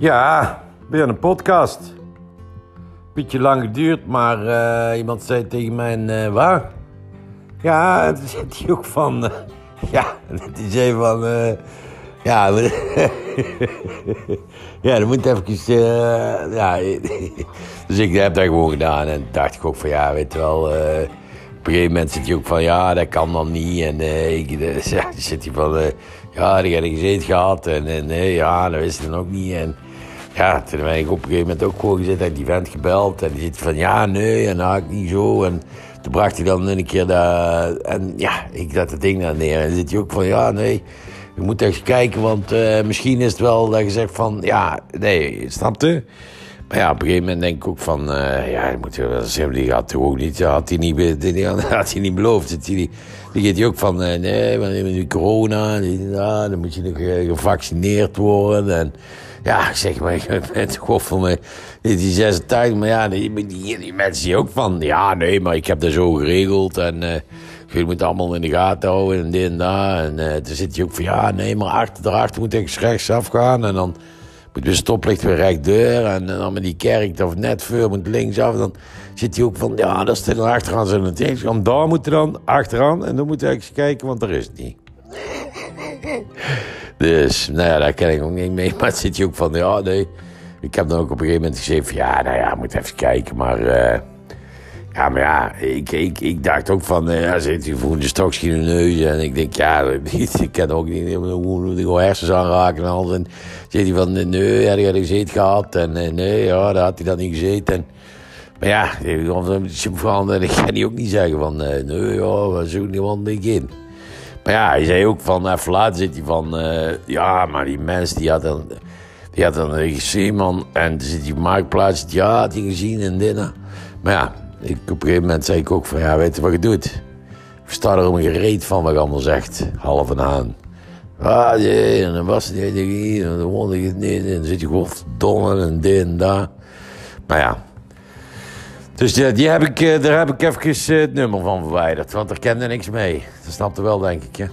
Ja, weer een podcast. Beetje lang geduurd, maar eh, iemand zei tegen mij, uh, waar? Ja, toen zei hij ook van, uh, ja, die zei van, ja, ja, dan moet even, ja, dus ik heb dat gewoon gedaan en dacht ik ook van, ja, weet je wel, op een gegeven moment zit hij ook van, ja, dat kan dan niet en ik, ja, zit hij van, ja, die had ik gezeten gehad en, en ja, dat wist hij dan ook niet en ja, toen ben ik op een gegeven moment ook gewoon gezet, heb die vent gebeld. En die zit van, ja, nee, en nou, ik niet zo. En toen bracht hij dan een keer dat... En ja, ik zet het ding daar neer. En dan zit hij ook van, ja, nee, je moet eens kijken. Want uh, misschien is het wel dat je zegt van, ja, nee, snapte? Maar ja, op een gegeven moment denk ik ook van, uh, ja, moet je die had toch ook niet, had hij niet, die, had hij niet beloofd. Die, die gaat hij ook van, uh, nee, want nu corona, die, ja, dan moet je nog gevaccineerd worden. En ja, zeg maar, ik ben toch voor me die 86, maar ja, die, die, die mensen die ook van, ja, nee, maar ik heb dat zo geregeld en je moet allemaal in de gaten houden en dit en dat. En uh, zit je ook van, ja, nee, maar achter, daarachter moet ik rechts afgaan en dan moet de stoplicht weer en, dan met die kerk of net voor moet linksaf. Dan zit hij ook van, ja, dat is dan achteraan zijn tegenstand. Daar moet je dan achteraan en dan moet je eens kijken, want er is het niet. Dus, nou ja, daar ken ik ook niet mee. Maar het zit je ook van, ja, nee. Ik heb dan ook op een gegeven moment gezegd van, ja, nou ja, moet even kijken. Maar, uh, ja, maar ja, ik, ik, ik dacht ook van, uh, ja, zit hij voelde straks in de neus. En ik denk, ja, ik ken ook niet, gewoon hersens aanraken en alles. En zit hij van, nee, had hij gezeten gehad. En uh, nee, ja, daar had hij dan niet gezeten. En, maar ja, ik kan die ook niet zeggen van, nee, ja, we zoeken niemand mee in. Maar ja, hij zei ook van, even later zit hij van, ja, maar die mens die had dan, die had een regisseur en zit die marktplaats, ja, had hij gezien en dit. Maar ja, ik, op een gegeven moment zei ik ook van, ja, weet je wat je doet? Ik sta er een gereed van wat ik allemaal zegt, half en aan. Ah, nee, en dan was het niet, en dan woonde het niet, en dan zit je gewoon verdomme en dit en dat. Maar ja, dus die, die heb ik, eh, daar heb ik even eh, het nummer van verwijderd. Want er kende niks mee. Dat snapte wel, denk ik.